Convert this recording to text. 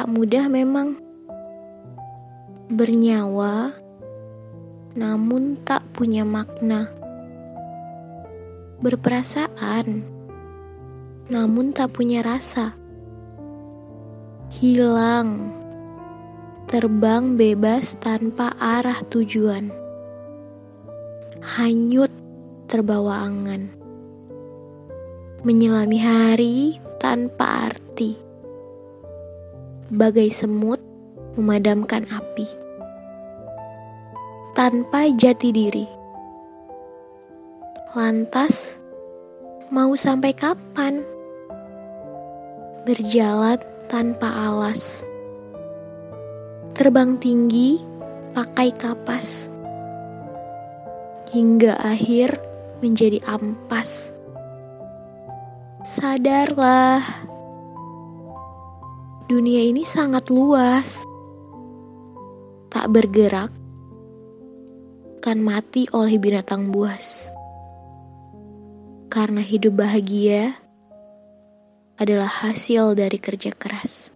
tak mudah memang. Bernyawa, namun tak punya makna. Berperasaan, namun tak punya rasa. Hilang, terbang bebas tanpa arah tujuan. Hanyut terbawa angan. Menyelami hari tanpa arti. Bagai semut memadamkan api. Tanpa jati diri. Lantas, mau sampai kapan? Berjalan tanpa alas. Terbang tinggi pakai kapas. Hingga akhir menjadi ampas. Sadarlah, dunia ini sangat luas. Tak bergerak, kan mati oleh binatang buas. Karena hidup bahagia adalah hasil dari kerja keras.